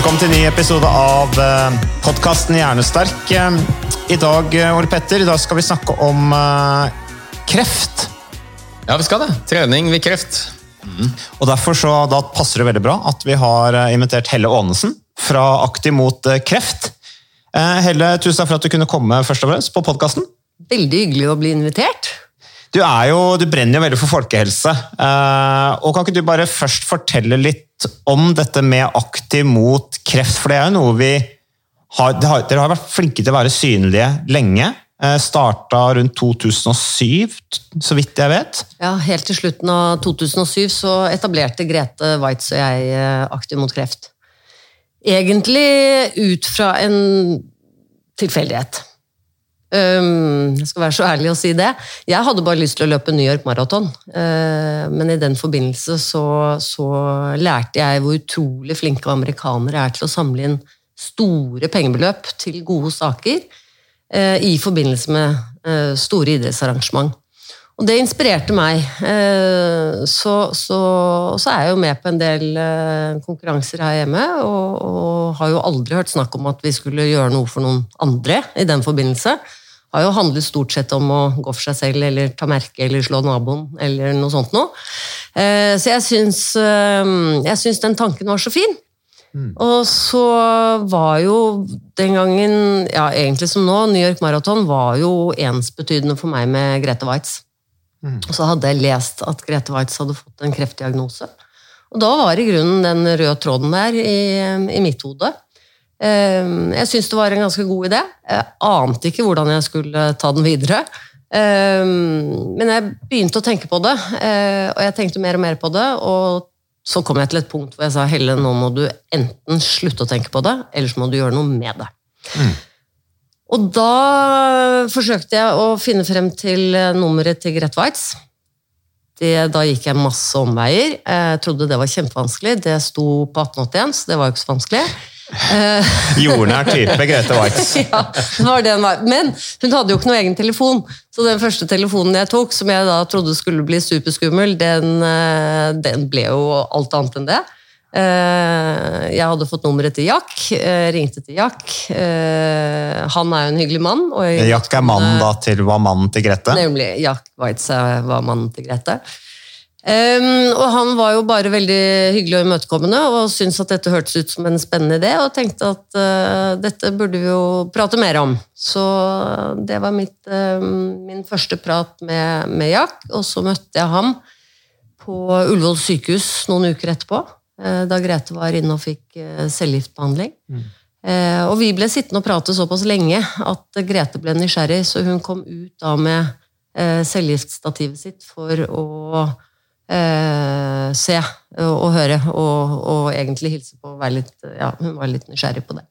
Velkommen til en ny episode av podkasten Hjernesterk. Eh, I dag eh, Ole Petter, i dag skal vi snakke om eh, kreft. Ja, vi skal det. Trening ved kreft. Og Derfor så, da passer det veldig bra at vi har eh, invitert Helle Aanesen fra Aktiv mot eh, kreft. Eh, Helle, tusen takk for at du kunne komme først og fremst på podkasten. Veldig hyggelig å bli invitert. Du, jo, du brenner jo veldig for folkehelse. Eh, og Kan ikke du bare først fortelle litt om dette med aktiv mot kreft? For det er jo noe vi har, har Dere har vært flinke til å være synlige lenge. Eh, Starta rundt 2007, så vidt jeg vet. Ja, Helt til slutten av 2007 så etablerte Grete Waitz og jeg eh, Aktiv mot kreft. Egentlig ut fra en tilfeldighet. Um, jeg skal være så ærlig å si det. Jeg hadde bare lyst til å løpe New York Maraton. Uh, men i den forbindelse så, så lærte jeg hvor utrolig flinke amerikanere er til å samle inn store pengebeløp til gode saker uh, i forbindelse med uh, store idrettsarrangement. Og det inspirerte meg. Så, så, så er jeg jo med på en del konkurranser her hjemme, og, og har jo aldri hørt snakk om at vi skulle gjøre noe for noen andre i den forbindelse. Har jo handlet stort sett om å gå for seg selv, eller ta merke, eller slå naboen, eller noe sånt noe. Eh, Så jeg syns, eh, jeg syns den tanken var så fin. Og så var jo den gangen, ja egentlig som nå, New York Marathon var jo ensbetydende for meg med Grete Waitz. Og så hadde jeg lest at Grete Waitz hadde fått en kreftdiagnose. Og da var i grunnen den røde tråden der i, i mitt hode. Eh, Jeg syntes det var en ganske god idé. Jeg ante ikke hvordan jeg skulle ta den videre. Eh, Men jeg begynte å tenke på det, eh, og jeg tenkte mer og mer på det. Og så kom jeg til et punkt hvor jeg sa Helle, nå må du enten slutte å tenke på det, eller så må du gjøre noe med det. Og da forsøkte jeg å finne frem til eh, nummeret til Grete Waitz. Det, da gikk jeg masse omveier. Jeg trodde det var kjempevanskelig. Det sto på 1881, så det var jo ikke så vanskelig. Jordnær type Grete Waitz. ja, det var det hun var. Men hun hadde jo ikke noe egen telefon, så den første telefonen jeg tok, som jeg da trodde skulle bli superskummel, den, eh, den ble jo alt annet enn det. Eh, Jeg hadde fått nummeret til Jack, eh, ringte til Jack. Eh, Han er jo en hyggelig mann. Jack er mannen da til var mannen til Grete. Nemlig. Jack Waitz eh, var mannen til Grete. Um, og han var jo bare veldig hyggelig og imøtekommende og syntes at dette hørtes ut som en spennende idé, og tenkte at uh, dette burde vi jo prate mer om. Så det var mitt, uh, min første prat med, med Jack, og så møtte jeg ham på Ullevål sykehus noen uker etterpå, uh, da Grete var inne og fikk eh, cellegiftbehandling. Eh, Og vi ble sittende og prate såpass lenge at Grete ble nysgjerrig, så hun kom ut da med uh, cellegiftstativet sitt for å eh, se og, høre, og, og egentlig hilse på og være litt, ja, Hun var litt nysgjerrig på det.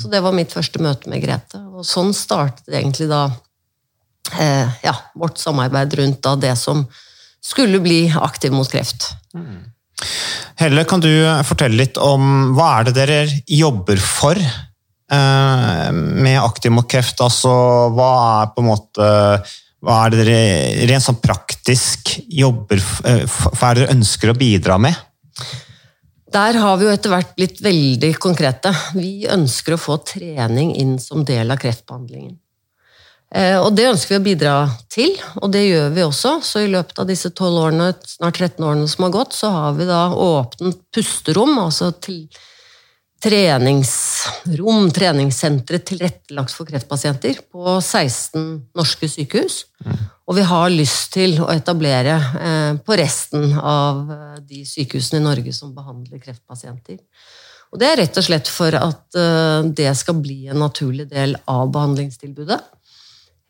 Så det var mitt første møte med Grete. Og sånn startet egentlig da eh, ja, vårt samarbeid rundt da det som skulle bli Aktiv mot kreft. Helle, kan du fortelle litt om hva er det dere jobber for eh, med Aktiv mot kreft? Altså, hva er på en måte hva er det dere rent sånn praktisk jobber eh, Hva er det dere ønsker å bidra med? Der har vi jo etter hvert blitt veldig konkrete. Vi ønsker å få trening inn som del av kreftbehandlingen. Eh, Og det ønsker vi å bidra til, og det gjør vi også. Så i løpet av disse 12 årene, snart 13 årene som har gått, så har vi da åpnet pusterom, altså til treningsrom, treningssentre tilrettelagt for kreftpasienter på 16 norske sykehus. Og vi har lyst til å etablere eh, på resten av eh, de sykehusene i Norge som behandler kreftpasienter. Og det er rett og slett for at eh, det skal bli en naturlig del av behandlingstilbudet.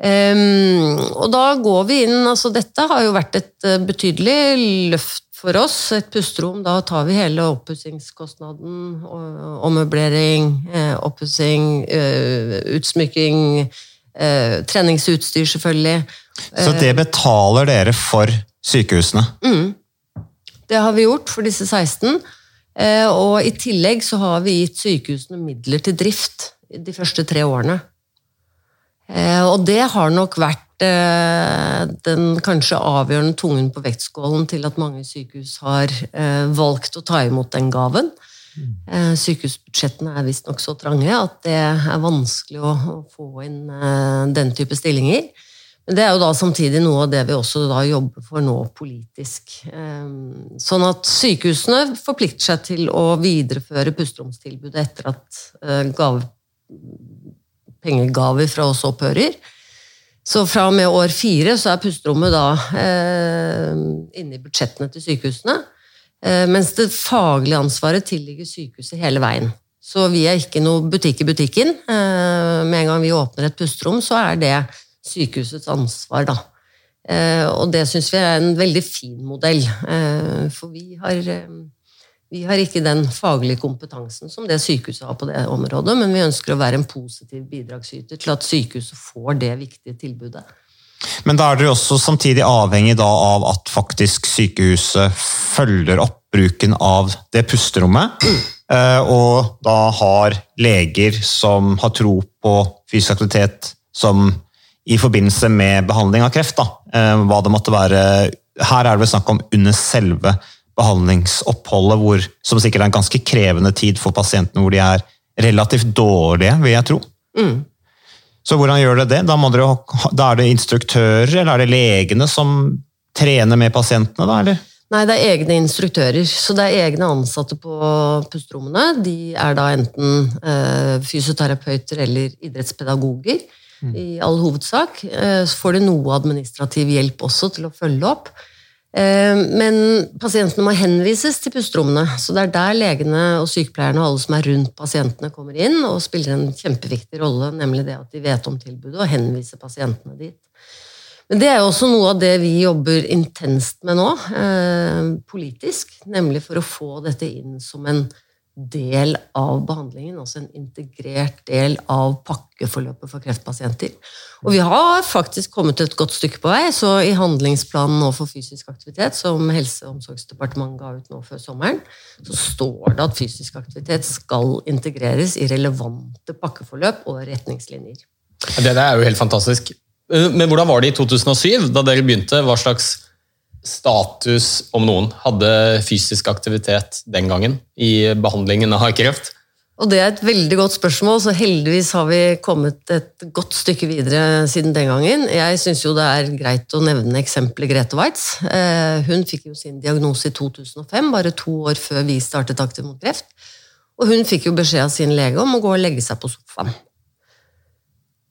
Um, og da går vi inn altså Dette har jo vært et betydelig løft for oss. Et pusterom. Da tar vi hele oppussingskostnaden. og- Ommøblering, eh, oppussing, eh, utsmykking, eh, treningsutstyr, selvfølgelig. Så det betaler dere for sykehusene? Det har vi gjort for disse 16. Eh, Og i tillegg så har vi gitt sykehusene midler til drift de første tre årene. Eh, Og det har nok vært eh, den kanskje avgjørende tungen på vektskålen til at mange sykehus har eh, valgt å ta imot den gaven. Eh, Sykehusbudsjettene er visstnok så trange at det er vanskelig å, få inn eh, den type stillinger. Men det er jo da samtidig noe av det vi også da jobber for nå politisk. Eh, Sånn at sykehusene forplikter seg til å videreføre pusteromstilbudet etter at eh, gave, pengegaver fra oss opphører. Så fra og med år fire så er pusterommet da eh, inne i budsjettene til sykehusene. Eh, mens det faglige ansvaret tilligger sykehuset hele veien. Så vi er ikke noe butikk i butikken. Eh, med en gang vi åpner et pusterom, så er det sykehusets ansvar, da. Eh, og det syns vi er en veldig fin modell. Eh, for vi har, eh, vi har ikke den faglige kompetansen som det sykehuset har på det området, men vi ønsker å være en positiv bidragsyter til at sykehuset får det viktige tilbudet. Men da er dere også samtidig avhengig av at faktisk sykehuset følger opp bruken av det pusterommet, eh, og da har leger som har tro på fysisk aktivitet som i forbindelse med behandling av kreft, da, eh, hva det måtte være. Her er det vel snakk om under selve behandlingsoppholdet, hvor, som sikkert er en ganske krevende tid for pasientene, hvor de er relativt dårlige, vil jeg tro. Så hvordan gjør dere det? Da, må dere, da er det instruktører, eller er det legene som trener med pasientene, da, eller? Nei, det er egne instruktører. Så det er egne ansatte på pusterommene. De er da enten eh, fysioterapeuter eller idrettspedagoger i all hovedsak. Eh, så får de noe administrativ hjelp også til å følge opp. Eh, men pasientene må henvises til pusterommene. Så det er der legene og sykepleierne og alle som er rundt pasientene, kommer inn og spiller en kjempeviktig rolle, nemlig det at de vet om tilbudet og henviser pasientene dit. Men det er jo også noe av det vi jobber intenst med nå, eh, politisk. Nemlig for å få dette inn som en del av behandlingen, også en integrert del av pakkeforløpet for kreftpasienter. Og vi har faktisk kommet et godt stykke på vei, så i handlingsplanen nå for fysisk aktivitet, som Helse- og omsorgsdepartementet ga ut nå før sommeren, så står det at fysisk aktivitet skal integreres i relevante pakkeforløp og retningslinjer. Det der er jo helt fantastisk. Eh, Men hvordan var det i 2007, da dere begynte? Hva slags status, om noen, hadde fysisk aktivitet den gangen i behandlingen av kreft? Og det er et veldig godt spørsmål, så heldigvis har vi kommet et godt stykke videre siden den gangen. Jeg syns jo det er greit å nevne eksempelet Grete Waitz. Eh, Hun fikk jo sin diagnose i 2005, bare to år før vi startet Aktiv mot kreft. Og hun fikk jo beskjed av sin lege om å gå og legge seg på sofaen.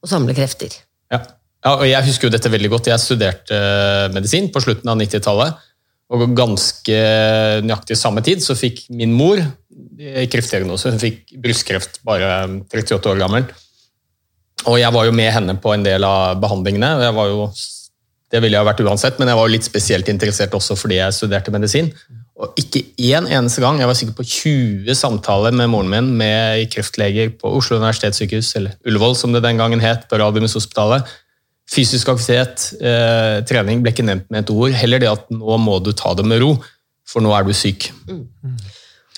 Og samle krefter. Ja. Ja, og Jeg husker jo dette veldig godt. Jeg studerte eh, medisin på slutten av 90-tallet. Og ganske nøyaktig samme tid så fikk min mor eh, kreftdiagnose. Hun fikk brystkreft bare 38 år gammel. Og jeg var jo med henne på en del av behandlingene. jeg var jo, Det ville jeg vært uansett, men jeg var jo litt spesielt interessert også fordi jeg studerte medisin. Og ikke én eneste gang, jeg var sikkert på 20 samtaler med moren min med kreftleger på Oslo universitetssykehus, eller Ullevål som det den gangen het, på Radiumhospitalet. Fysisk aktivitet, eh, trening ble ikke nevnt med et ord. Heller det at nå må du ta det med ro, for nå er du syk.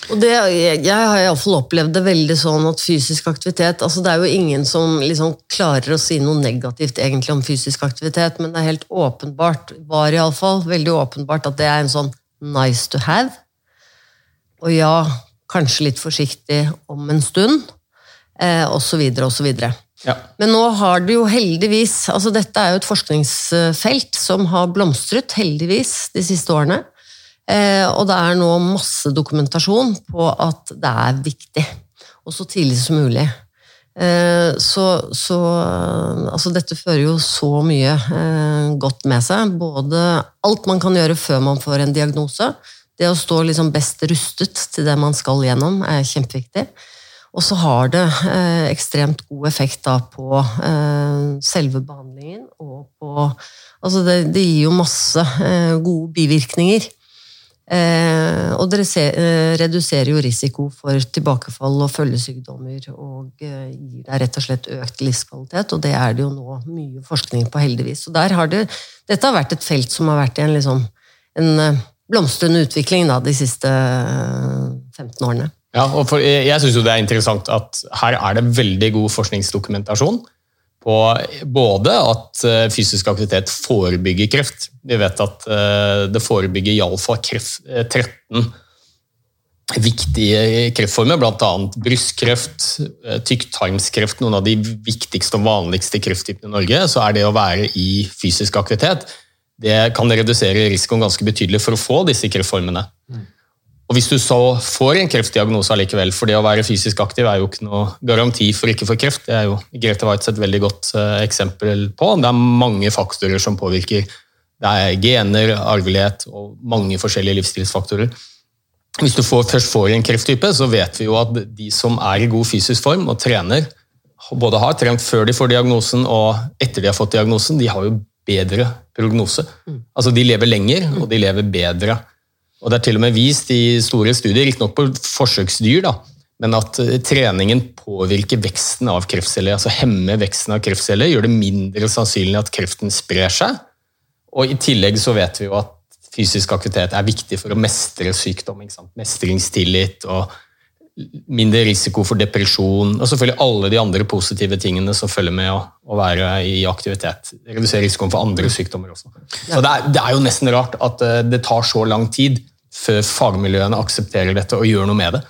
Og det, jeg, jeg har iallfall opplevd det veldig sånn at fysisk aktivitet altså Det er jo ingen som liksom klarer å si noe negativt egentlig om fysisk aktivitet, men det er helt åpenbart, var iallfall veldig åpenbart, at det er en sånn nice to have. Og ja, kanskje litt forsiktig om en stund, eh, og så Ja. Men nå har det jo heldigvis altså Dette er jo et forskningsfelt som har blomstret, heldigvis, de siste årene. Eh, og det er nå masse dokumentasjon på at det er viktig. Og så tidlig som mulig. Eh, så, så Altså, dette fører jo så mye eh, godt med seg. Både alt man kan gjøre før man får en diagnose. Det å stå liksom best rustet til det man skal gjennom, er kjempeviktig. Og så har det eh, ekstremt god effekt da på eh, selve behandlingen og på Altså, det, det gir jo masse eh, gode bivirkninger. Eh, og det eh, reduserer jo risiko for tilbakefall og følgesykdommer, og eh, gir deg rett og slett økt livskvalitet, og det er det jo nå mye forskning på, heldigvis. Og der har det, dette har vært et felt som har vært i en, liksom, en blomstrende utvikling da, de siste eh, 15 årene. Ja, og for, jeg jeg syns det er interessant at her er det veldig god forskningsdokumentasjon på både at eh, fysisk aktivitet forebygger kreft. Vi vet at eh, det forebygger iallfall kreft- eh, 13 viktige kreftformer, bl.a. brystkreft, eh, tykktarmskreft, noen av de viktigste og vanligste krefttypene i Norge. Så er det å være i fysisk aktivitet det kan redusere risikoen ganske betydelig for å få disse kreftformene. Og Hvis du så får en kreftdiagnose allikevel, for det å være fysisk aktiv er jo ikke noe garanti for ikke å få kreft, det er jo Grete Waitz et veldig godt eh, eksempel på. Det er mange faktorer som påvirker. Det er gener, arvelighet og mange forskjellige livsstilsfaktorer. Hvis du får, først får en krefttype, så vet vi jo at de som er i god fysisk form og trener, både har trent før de får diagnosen og etter de har fått diagnosen, de har jo bedre prognose. Altså De lever lenger, og de lever bedre. Og Det er til og med vist i store studier, riktignok på forsøksdyr, da, men at eh, treningen påvirker veksten av kreftceller. altså Hemmer veksten av kreftceller, gjør det mindre sannsynlig at kreften sprer seg. Og I tillegg så vet vi jo at fysisk aktivitet er viktig for å mestre sykdom. ikke sant? Mestringstillit og mindre risiko for depresjon, og selvfølgelig alle de andre positive tingene som følger med å, å være i aktivitet. Redusere risikoen for andre sykdommer også. Så det er, det er jo nesten rart at eh, det tar så lang tid før fagmiljøene aksepterer dette og gjør noe med det.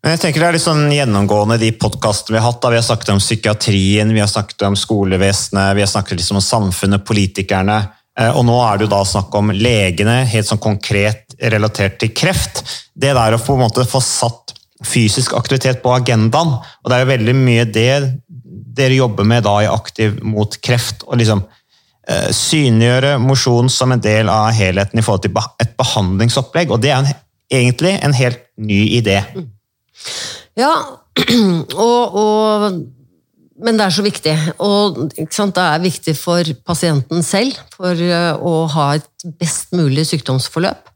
Men jeg tenker Det er litt sånn gjennomgående de podkastene vi har hatt. da Vi har snakket om psykiatrien, vi har snakket om skolevesenet, vi har snakket liksom om samfunnet, politikerne. eh, Og nå er det jo da snakk om legene, helt sånn konkret relatert til kreft. Det der å på en måte få satt fysisk aktivitet på agendaen, og det er jo veldig mye det dere jobber med da i Aktiv mot kreft. og liksom eh, Synliggjøre mosjon som en del av helheten i forhold til et behandlingsopplegg. og Det er en, egentlig en helt ny idé. Ja, og, og Men det er så viktig. Og sant, det er viktig for pasienten selv for eh, å ha et best mulig sykdomsforløp.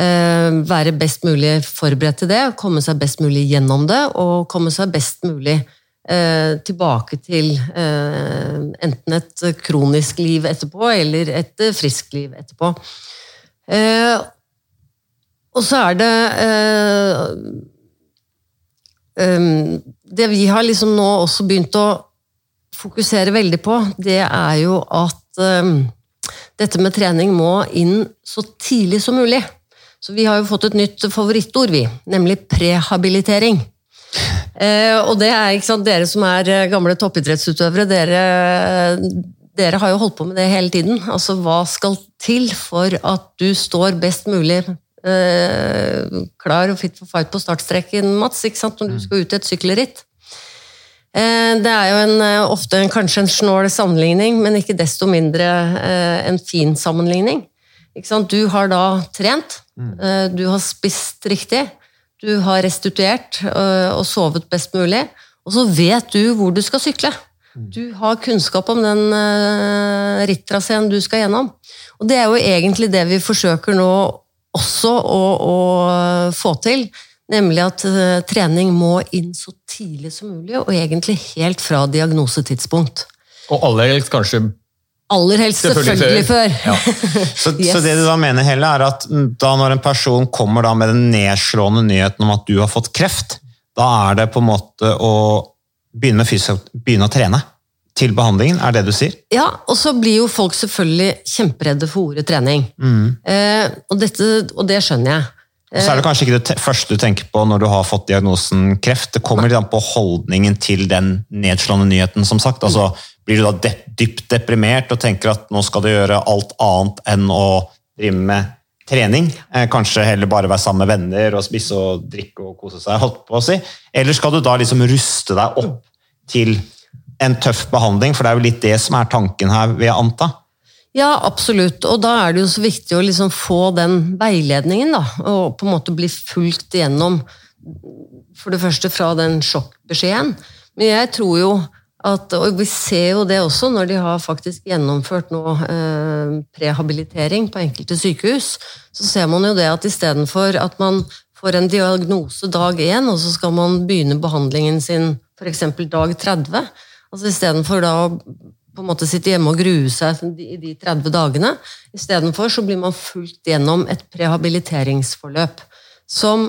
Eh, være best mulig forberedt til det, komme seg best mulig gjennom det, og komme seg best mulig eh, tilbake til eh, enten et kronisk liv etterpå, eller et friskt liv etterpå. Og så er det Det vi har liksom nå også begynt å fokusere veldig på, det er jo at dette med trening må inn så tidlig som mulig. Så vi har jo fått et nytt favorittord, vi, nemlig prehabilitering. Eh, og det er ikke sant, dere som er eh, gamle toppidrettsutøvere, dere, dere har jo holdt på med det hele tiden. Altså, hva skal til for at du står best mulig eh, klar og fit for fight på startstreken, Mats, ikke sant, når du skal ut i et sykkelritt? Eh, Det er jo en, eh, ofte en, kanskje en snål sammenligning, men ikke desto mindre en fin sammenligning. Du har da trent, eh, du har spist riktig, du har restituert eh, og sovet best mulig, og så vet du hvor du skal sykle. Du har kunnskap om den uh, rittraseen du skal gjennom. Og det er jo egentlig det vi forsøker nå også å, å få til. Nemlig at eh, trening må inn så tidlig som mulig, og egentlig helt fra diagnosetidspunkt. Og aller helst kanskje Aller helst selvfølgelig, før. Ja. Så, Yes. så det du da mener Helle, er at da når en person kommer da med den nedslående nyheten om at du har fått kreft, da er det på en måte å begynne, begynne å trene til behandlingen, er det du sier? Ja, og så blir jo folk selvfølgelig kjemperedde for ordet trening. Eh, og, dette, og det skjønner jeg. Og så er det kanskje ikke det første du tenker på når du har fått diagnosen kreft. Det kommer litt an på holdningen til den nedslående nyheten, som sagt. Altså, blir du da de dypt deprimert og tenker at nå skal du gjøre alt annet enn å drive med trening? Eh, kanskje heller bare være sammen med venner og spise og drikke og kose seg, holdt på å si. Eller skal du da liksom ruste deg opp til en tøff behandling? For det er jo litt det som er tanken her, vil jeg anta. Ja, absolutt. Og da er det jo så viktig å liksom få den veiledningen, da. Og på en måte bli fulgt igjennom, for det første fra den sjokkbeskjeden. Men jeg tror jo at, og vi ser jo det også når de har faktisk gjennomført nå eh, prehabilitering på enkelte sykehus, så ser man jo det at istedenfor at man får en diagnose dag én, og så skal man begynne behandlingen sin f.eks. dag 30, altså istedenfor da å på en måte sitte hjemme og grue seg i de 30 dagene. Istedenfor så blir man fulgt gjennom et prehabiliteringsforløp som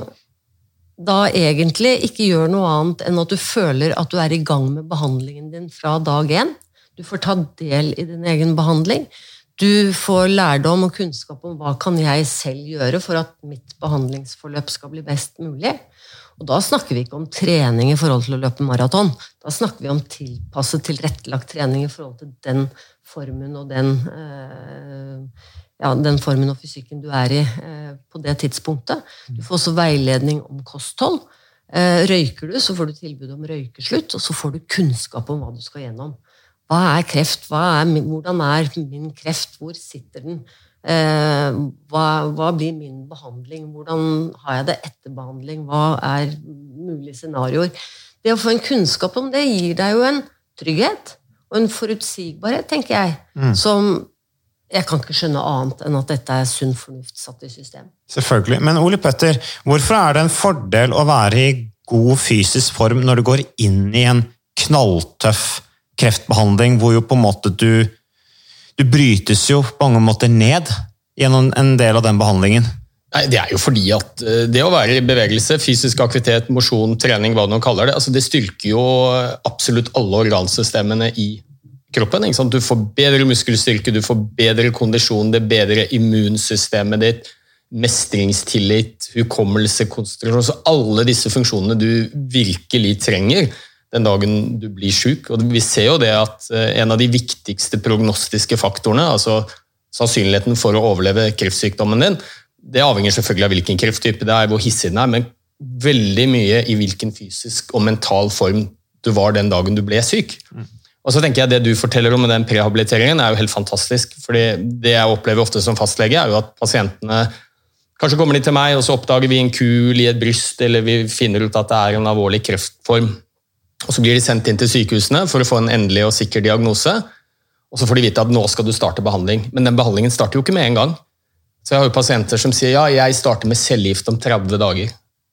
da egentlig ikke gjør noe annet enn at du føler at du er i gang med behandlingen din fra dag én. Du får ta del i din egen behandling. Du får lærdom og kunnskap om hva kan jeg selv gjøre for at mitt behandlingsforløp skal bli best mulig. Og da snakker vi ikke om trening i forhold til å løpe maraton. Da snakker vi om tilpasset, tilrettelagt trening i forhold til den formen og den, eh, ja, den formen og fysikken du er i eh, på det tidspunktet. Du får også veiledning om kosthold. Eh, røyker du, så får du tilbud om røykeslutt, og så får du kunnskap om hva du skal gjennom. Hva er kreft? Hva er, hvordan er min kreft? Hvor sitter den? Eh, hva, hva blir min behandling? Hvordan har jeg det etter behandling? Hva er mulige scenarioer? Det å få en kunnskap om det gir deg jo en trygghet og en forutsigbarhet, tenker jeg, som jeg kan ikke skjønne annet enn at dette er sunn fornuft satt i system. Selvfølgelig. Men Ole Petter, hvorfor er det en fordel å være i god fysisk form når du går inn i en knalltøff kreftbehandling, hvor jo på en måte du Du brytes jo på mange måter ned gjennom en del av den behandlingen. Nei, Det er jo fordi at eh, det å være i bevegelse, fysisk aktivitet, mosjon, trening, hva du nå kaller det, altså det styrker jo absolutt alle organsystemene i kroppen. Du får bedre muskelstyrke, du får bedre kondisjon, det bedre immunsystemet ditt, mestringstillit, hukommelse, konsentrasjon. Så alle disse funksjonene du virkelig trenger den dagen du blir. Og vi ser jo det at eh, en av de viktigste prognostiske faktorene, altså sannsynligheten for å overleve kreftsykdommen din, det avhenger selvfølgelig av hvilken krefttype det er, hvor hissig den er, men veldig mye i hvilken fysisk og mental form du var den dagen du ble syk. Og så tenker jeg Det du forteller om med den prehabiliteringen, er jo helt fantastisk. fordi Det jeg opplever ofte som fastlege, er jo at pasientene Kanskje kommer de til meg, og så oppdager vi en kul i et bryst, eller vi finner ut at det er en alvorlig kreftform. Og Så blir de sendt inn til sykehusene for å få en endelig og sikker diagnose. Og så får de vite at nå skal du starte behandling. Men den behandlingen starter jo ikke med en gang. Så Jeg har jo pasienter som sier ja, jeg starter med cellegift om 30 dager.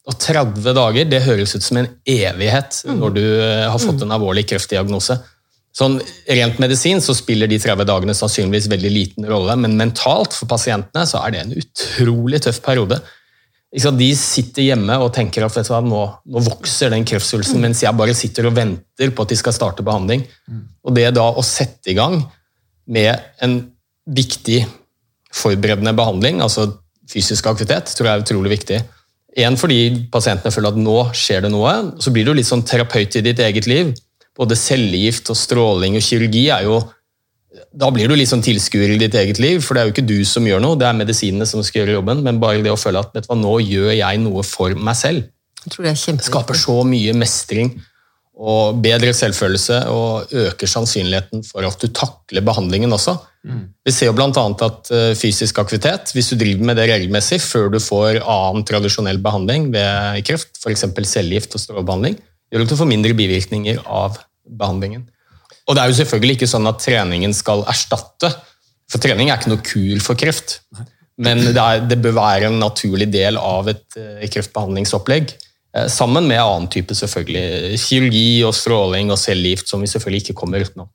Og 30 dager det høres ut som en evighet når du eh, har fått en alvorlig kreftdiagnose. Sånn Rent medisin så spiller de 30 dagene sannsynligvis veldig liten rolle, men mentalt for pasientene så er det en utrolig tøff periode. De sitter hjemme og tenker at du nå, nå vokser den kreftsvulsten, mens jeg bare sitter og venter på at de skal starte behandling. Og det da å sette i gang med en viktig forberedende behandling, altså fysisk aktivitet, tror jeg er utrolig viktig. En fordi pasientene føler at nå skjer det noe. Så blir du litt sånn terapeut i ditt eget liv. Både cellegift og stråling og kirurgi er jo Da blir du litt sånn tilskuer i ditt eget liv, for det er jo ikke du som gjør noe, det er medisinene som skal gjøre jobben, men bare det å føle at vet du hva, nå gjør jeg noe for meg selv. Jeg tror det er kjempeviktig. skaper så mye mestring og bedre selvfølelse og øker sannsynligheten for at du takler behandlingen også. Vi ser jo bl.a. at eh, fysisk aktivitet, hvis du driver med det regelmessig før du får annen tradisjonell behandling ved kreft, f.eks. cellegift og strålebehandling, gjør at du får mindre bivirkninger av behandlingen. Og det er jo selvfølgelig ikke sånn at treningen skal erstatte, for trening er ikke noe kur for kreft. Men det, er, det bør være en naturlig del av et eh, kreftbehandlingsopplegg. eh, Sammen med annen type selvfølgelig, kirurgi og stråling og cellegift, som vi selvfølgelig ikke kommer utenom.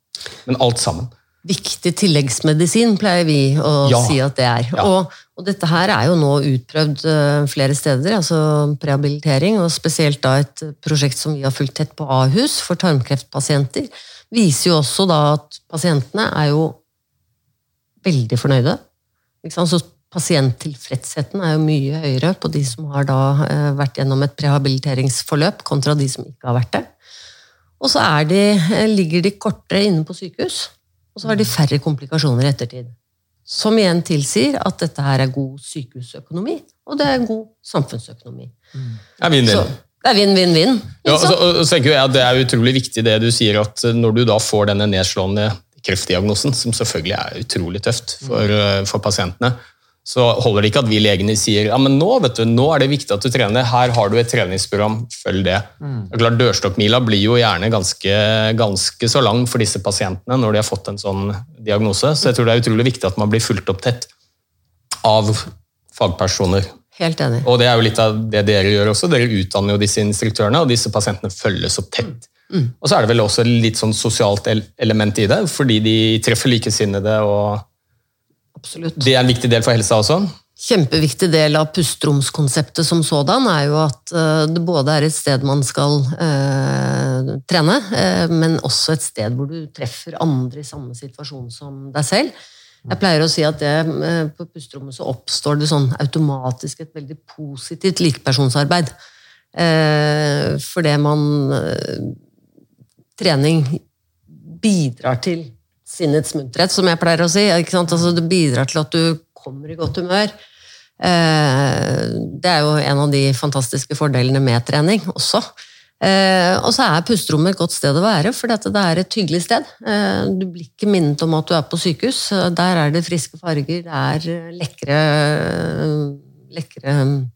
Men alt sammen. Viktig tilleggsmedisin, pleier vi å Ja. si at det er. Ja. Og, og dette her er jo nå utprøvd eh, flere steder, altså prehabilitering, og spesielt da et prosjekt som vi har fulgt tett på Ahus for tarmkreftpasienter, viser jo også da at pasientene er jo veldig fornøyde. Så pasienttilfredsheten er jo mye høyere på de som har da eh, vært gjennom et prehabiliteringsforløp, kontra de som ikke har vært det. Og så er de, eh, ligger de kortere inne på sykehus, og så har de færre komplikasjoner i ettertid. Som igjen tilsier at dette her er god sykehusøkonomi, og det er god samfunnsøkonomi. Ja, vinn, Så vinn. det er vinn-vinn-vinn. Ja, og så, og så tenker jeg at Det er utrolig viktig det du sier, at når du da får denne nedslående kreftdiagnosen, som selvfølgelig er utrolig tøft for, eh, for pasientene, så holder det ikke at vi legene sier ja, men nå, vet du, nå er det viktig at du trener, her har du et treningsprogram, følg det. Det er klart, Dørstokkmila blir jo gjerne ganske, ganske så lang for disse pasientene når de har fått en sånn diagnose, så jeg tror det er utrolig viktig at man blir fulgt opp tett av fagpersoner. Helt enig. Og det er jo litt av det dere gjør også. Dere utdanner jo disse instruktørene, og disse pasientene følges opp tett. Og så er det vel også litt sånn sosialt element i det, fordi de treffer likesinnede, og Absolutt. det er en viktig del for helsa også. Kjempeviktig del av pusteromskonseptet som sådan er jo at eh, det både er et sted man skal eh, trene, eh, men også et sted hvor du treffer andre i samme situasjon som deg selv. Jeg pleier å si at det, eh, på pusterommet så oppstår det sånn automatisk et veldig positivt likepersonsarbeid. Eh, fordi man eh, Trening bidrar til sinnets munterhet, som jeg pleier å si. Altså, det bidrar til at du kommer i godt humør. Eh, Det er jo en av de fantastiske fordelene med trening også. Eh, Og så er pusterommet et godt sted å være, for det er et hyggelig sted. Eh, Du blir ikke minnet om at du er på sykehus. Der er det friske farger, det er lekre, lekre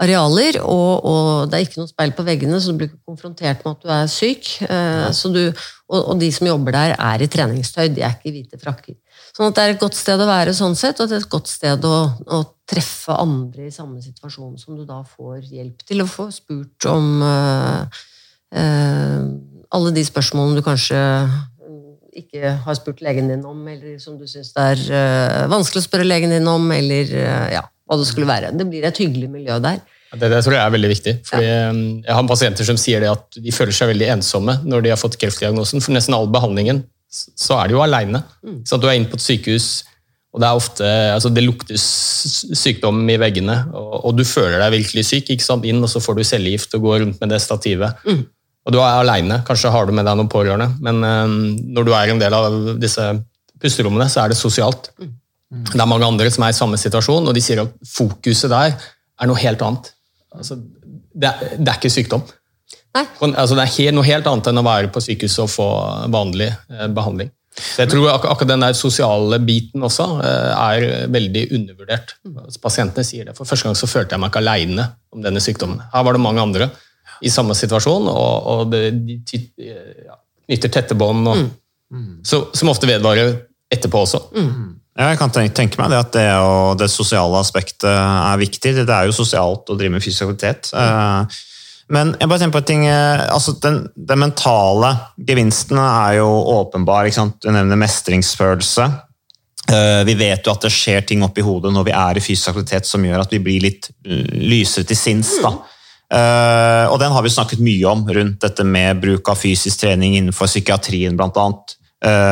arealer, og, og det er ikke noe speil på veggene, så du blir ikke konfrontert med at du er syk. Eh, Så du, og, og de som jobber der, er i treningstøy, de er ikke i hvite frakker. Sånn at det er et godt sted å være sånn sett, og det er et godt sted å, å treffe andre i samme situasjon, som du da får hjelp til å få spurt om uh, uh, alle de spørsmålene du kanskje ikke har spurt legen din om, eller som du syns det er uh, vanskelig å spørre legen din om, eller ja, hva det skulle være. Det blir et hyggelig miljø der. Det, det tror jeg er veldig viktig. Fordi ja. Jeg har pasienter som sier det at de føler seg veldig ensomme når de har fått kreftdiagnosen. For nesten all behandlingen så er de jo aleine. Så at du er inne på et sykehus, og det er ofte altså det lukter sykdom i veggene, og, og du føler deg virkelig syk. ikke sant? Inn, og så får du cellegift og går rundt med det stativet. Og du er aleine. Kanskje har du med deg noen pårørende, men um, når du er en del av disse pusterommene, så er det sosialt. Det er mange andre som er i samme situasjon, og de sier at fokuset der er noe helt annet. Altså, det, er, det er ikke sykdom. Nei. Altså, det er helt, noe helt annet enn å være på sykehuset og få vanlig eh, behandling. Så jeg tror ak akkurat den der sosiale biten også eh, er veldig undervurdert. Altså, pasientene sier det. For første gang så følte jeg meg ikke aleine om denne sykdommen. Her var det mange andre i samme situasjon, og, og det, de ty- eh, ja, knytter tette bånd, Mm. så, som ofte vedvarer etterpå også. Ja, Jeg kan tenke, meg det at det, det sosiale aspektet er viktig. Det, er jo sosialt å drive med fysisk aktivitet. Eh, Men jeg bare tenker på en ting, eh, altså den, den mentale gevinsten er jo åpenbar. Du nevner mestringsfølelse. Eh, Vi vet jo at det skjer ting oppi hodet når vi er i fysisk aktivitet som gjør at vi blir litt lysere til sinns. da. Og den har vi snakket mye om rundt dette med bruk av fysisk trening innenfor psykiatrien blant Uh,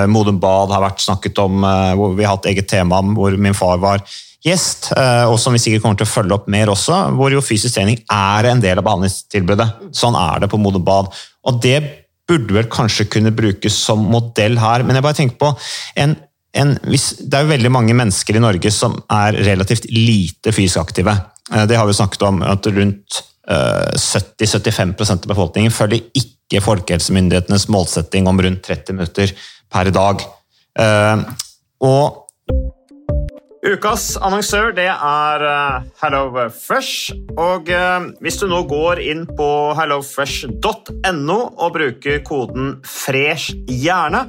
Modum Bad har vært snakket om, eh, hvor vi har hatt eget tema om hvor min far var gjest, eh, og som vi sikkert kommer til å følge opp mer også, hvor jo fysisk trening er en del av behandlingstilbudet. Sånn er det på Modum Bad. Og det burde vel kanskje kunne brukes som modell her, men jeg bare tenker på en en, det er jo veldig mange mennesker i Norge som er relativt lite fysisk aktive. Eh, Det har vi snakket om, at rundt eh, 70-75% av befolkningen følger ikke folkehelsemyndighetenes målsetting om rundt 30 minutter per dag. Eh, Og Ukas annonsør det er eh, HelloFresh. Og eh, hvis du nå går inn på hellofresh.no og bruker koden 'fresh hjerne',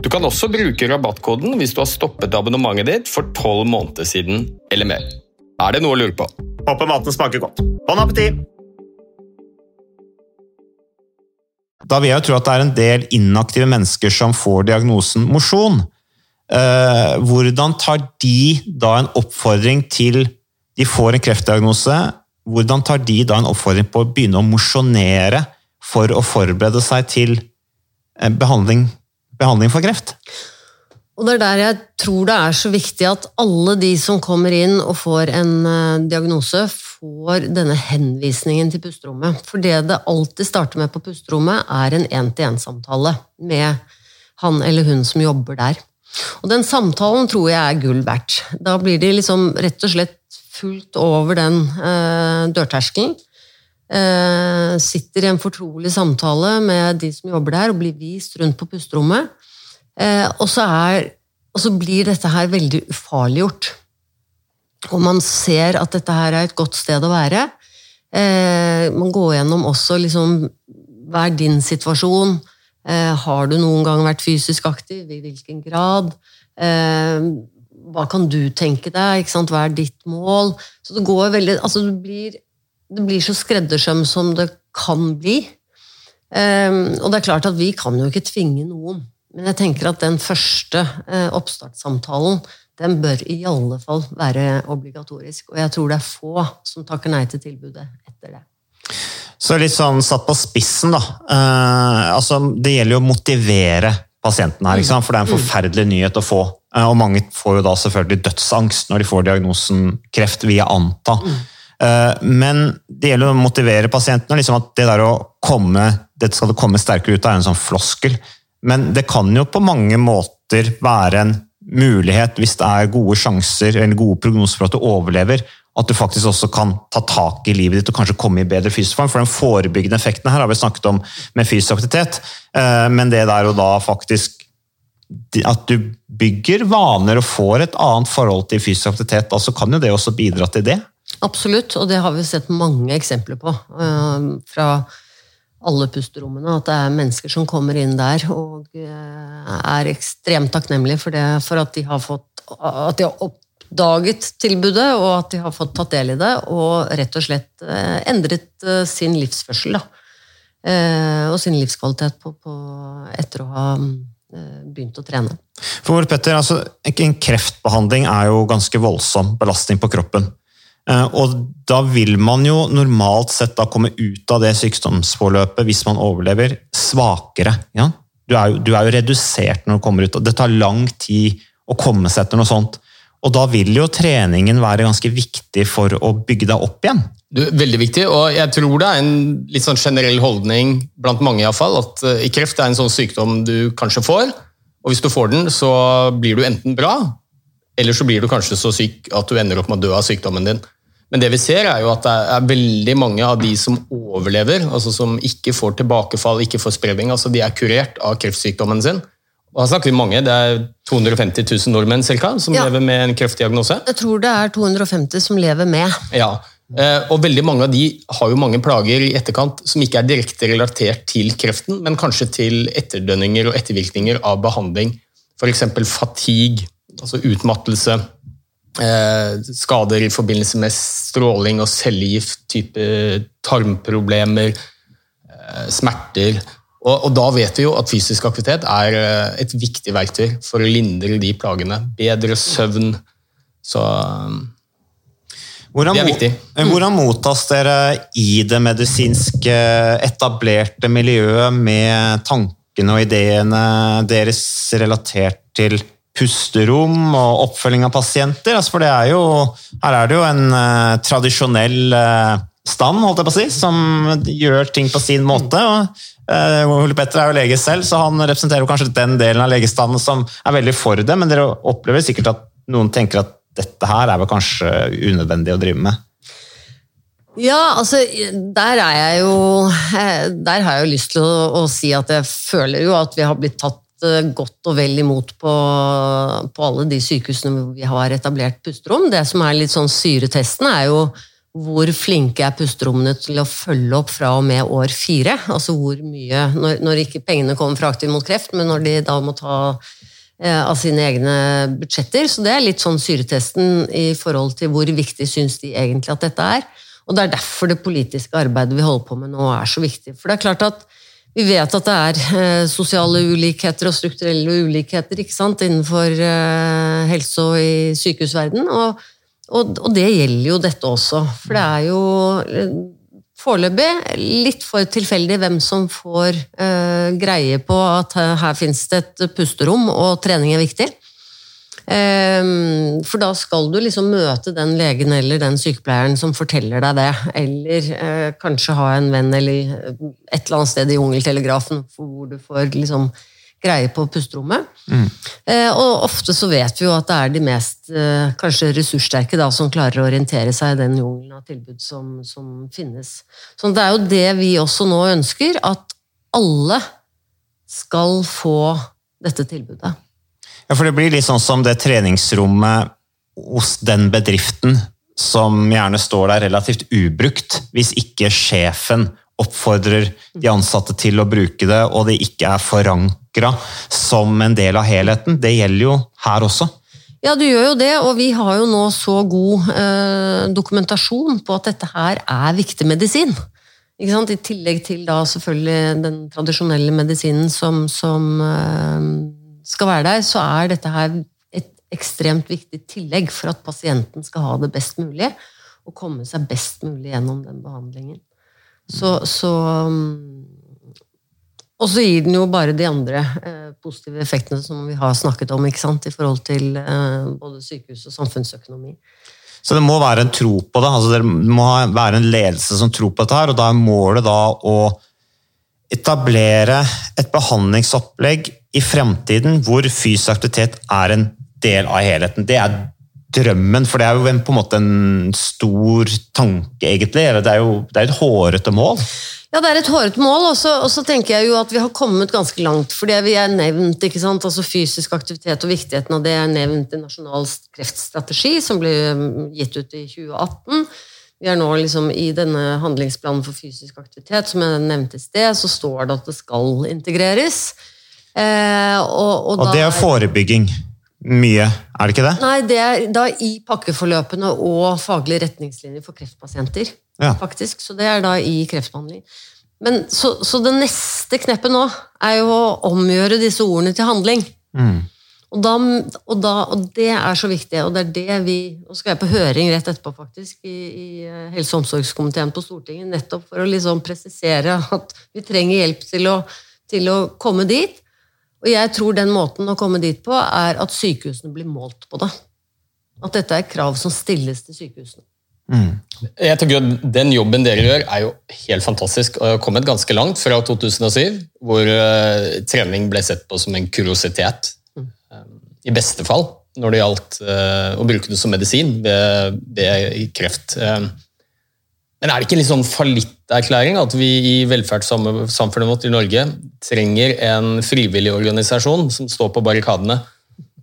Du kan også bruke rabattkoden hvis du har stoppet abonnementet ditt for tolv måneder siden eller mer. Er det noe å lure på? Håper maten smaker godt. Bon appétit! Da vil jeg jo tro at det er en del inaktive mennesker som får diagnosen mosjon. Eh, hvordan tar de da en oppfordring til De får en kreftdiagnose. Hvordan tar de da en oppfordring på å begynne å mosjonere for å forberede seg til eh, behandling, behandling for kreft? Og det er der jeg tror det er så viktig at alle de som kommer inn og får en eh, diagnose, får denne henvisningen til pusterommet. For det det alltid starter med på pusterommet, er en én-til-én-samtale med han eller hun som jobber der. Og den samtalen tror jeg er gull verdt. Da blir de liksom rett og slett fullt over den eh, dørterskelen. Eh, sitter i en fortrolig samtale med de som jobber der, og blir vist rundt på pusterommet. Eh, og, så er, og så blir dette her veldig ufarliggjort. Og man ser at dette her er et godt sted å være. Eh, man går gjennom også liksom Hva er din situasjon? Har du noen gang vært fysisk aktiv? I hvilken grad? Hva kan du tenke deg? Hva er ditt mål? Så det går veldig altså du blir, det blir så skreddersøm som det kan bli. Eh, og det er klart at vi kan jo ikke tvinge noen. Men jeg tenker at den første eh, oppstartssamtalen den bør i alle fall være obligatorisk. Og jeg tror det er få som takker nei til tilbudet etter det. Så litt sånn satt på spissen, da. Eh, altså, det gjelder jo å motivere pasienten her, for det er en forferdelig nyhet å få. Eh, og mange får jo da selvfølgelig dødsangst når de får diagnosen kreft, vil jeg anta. Eh, men det gjelder å motivere pasientene. liksom at Det der å komme, dette skal det komme sterkere ut av, er en sånn floskel. Men det kan jo på mange måter være en mulighet, hvis det er gode sjanser eller gode prognoser for at du overlever, at du faktisk også kan ta tak i livet ditt og kanskje komme i bedre fysisk form. For den forebyggende effekten her har vi snakket om med fysisk aktivitet, eh, men det der og da faktisk at du bygger vaner og får et annet forhold til fysisk aktivitet, altså kan jo det også bidra til det. Absolutt, og det har vi sett mange eksempler på eh, fra alle pusterommene. At det er mennesker som kommer inn der og eh, er ekstremt takknemlige for, det, for at de har fått at de har oppdaget tilbudet, og at de har fått tatt del i det, og rett og slett eh, endret sin livsførsel. Da. Og sin livskvalitet på, på, etter å ha begynt å trene. For Petter, altså, En kreftbehandling er jo ganske voldsom belastning på kroppen. Eh, og da vil man jo normalt sett da komme ut av det sykdomsforløpet, hvis man overlever, svakere. Ja? Du, er jo, du, er jo, redusert når du kommer ut, og det tar lang tid å komme seg etter noe sånt. Og da vil jo treningen være ganske viktig for å bygge deg opp igjen. Du, veldig viktig, og jeg tror det er en litt sånn generell holdning blant mange i fall, at i kreft er en sånn sykdom du kanskje får, og hvis du får den, så blir du enten bra, eller så blir du kanskje så syk at du ender opp med å dø av sykdommen din. Men det vi ser er jo at det er veldig mange av de som overlever, altså som ikke får tilbakefall, ikke får spredning, altså de er kurert av kreftsykdommen sin. Her snakker vi mange, Det er 250 000 nordmenn cirka, som ja. lever med en kreftdiagnose. Jeg tror det er 250 som lever med. Ja, eh, og veldig mange av de har jo mange plager i etterkant som ikke er direkte relatert til kreften, men kanskje til etterdønninger og ettervirkninger av behandling. F.eks. fatigue, altså utmattelse skader i forbindelse med stråling og cellegift, type tarmproblemer, eh, smerter. Og, og, da vet vi jo at fysisk aktivitet er eh, et viktig verktøy for å lindre de plagene. Bedre søvn. Så hvordan, det er viktig. Hvordan mottas dere i det medisinske, etablerte miljøet med tankene og ideene deres relatert til pusterom og oppfølging av pasienter. Altså for er jo, her er det jo en uh, tradisjonell uh, stand holdt jeg på å si, som gjør ting på sin måte. og uh, Ole Petter er jo lege selv, så han representerer jo kanskje den delen av legestanden som er veldig for det, men dere opplever sikkert at noen tenker at dette her er vel kanskje unødvendig å drive med? Ja, altså der er jeg jo Der har jeg jo lyst til å, å si at jeg føler jo at vi har blitt tatt godt og vel imot på, på, alle de sykehusene hvor vi har etablert pusterom. Det som er litt sånn syretesten, er jo hvor flinke er pusterommene til å følge opp fra og med år fire? Altså hvor mye, når, når ikke pengene kommer fra Aktiv mot kreft, men når de da må ta eh, av sine egne budsjetter. Så det er litt sånn syretesten i forhold til hvor viktig syns de egentlig at dette er. Og det er derfor det politiske arbeidet vi holder på med nå er så viktig. For det er klart at vi vet at det er eh, sosiale ulikheter og strukturelle ulikheter innenfor eh, helse og i sykehusverden, og, og, og, det gjelder jo dette også. For det er jo eh, foreløpig litt for tilfeldig hvem som får greie på at her, her finnes det et pusterom, og trening er viktig. Ehm, for da skal du liksom møte den legen eller den sykepleieren som forteller deg det. Eller eh, kanskje ha en venn eller et eller annet sted i Jungeltelegrafen hvor du får liksom greie på pusterommet. Mm. Eh, og ofte så vet vi jo at det er de mest eh, kanskje ressurssterke da, som klarer å orientere seg i den jungelen av tilbud som, som finnes. Så det er jo det vi også nå ønsker, at alle skal få dette tilbudet. Ja, for det blir litt sånn som det treningsrommet hos den bedriften som gjerne står der relativt ubrukt, hvis ikke sjefen oppfordrer de ansatte til å bruke det, og det ikke er forankra som en del av helheten. Det gjelder jo her også. Ja, du gjør jo det, og vi har jo nå så god eh, dokumentasjon på at dette her er viktig medisin. I tillegg til da selvfølgelig den tradisjonelle medisinen som, som eh, skal være der, så er dette her et ekstremt viktig tillegg for at pasienten skal ha det best mulig og komme seg best mulig gjennom den behandlingen. Så, så Og så gir den jo bare de andre eh, positive effektene som vi har snakket om, ikke sant, i forhold til eh, både sykehus og samfunnsøkonomi. Så det må være en tro på det. altså Det må være en ledelse som tror på dette, her, og da er målet da å etablere et behandlingsopplegg i fremtiden hvor fysisk aktivitet er en del av helheten. Det er drømmen, for det er jo en, på en måte en stor tanke, egentlig. Det er jo det er et hårete mål. Ja, det er et hårete mål, og så tenker jeg jo at vi har kommet ganske langt. For det vi er nevnt, ikke sant, altså fysisk aktivitet og viktigheten av det er nevnt i Nasjonal kreftstrategi, som ble gitt ut i 2018. Vi er nå liksom I denne handlingsplanen for fysisk aktivitet som jeg nevnte i sted, så står det at det skal integreres. Eh, og, og, og det er forebygging? mye, er det ikke det? Nei, det er da i pakkeforløpene og faglige retningslinjer for kreftpasienter. Ja. faktisk, Så det er da i kreftbehandling. Men, så, så det neste kneppet nå er jo å omgjøre disse ordene til handling. Mm. Og, da, og, da, og det er så viktig, og det er det vi Nå skal jeg på høring rett etterpå, faktisk, i, i eh, helse- og omsorgskomiteen på Stortinget, nettopp for å liksom presisere at vi trenger hjelp til å, til å komme dit. Og jeg tror den måten å komme dit på, er at sykehusene blir målt på det. At dette er krav som stilles til sykehusene. Jeg tenker at Den jobben dere gjør, er jo helt fantastisk. og har kommet ganske langt fra 2007, hvor uh, trening ble sett på som en kuriositet. eh, I beste fall, når det gjaldt uh, å bruke det som medisin ved, ved kreft. Eh, men er det ikke en litt sånn fallitterklæring at vi i velferdssamfunnet vårt i Norge trenger en frivillig organisasjon som står på barrikadene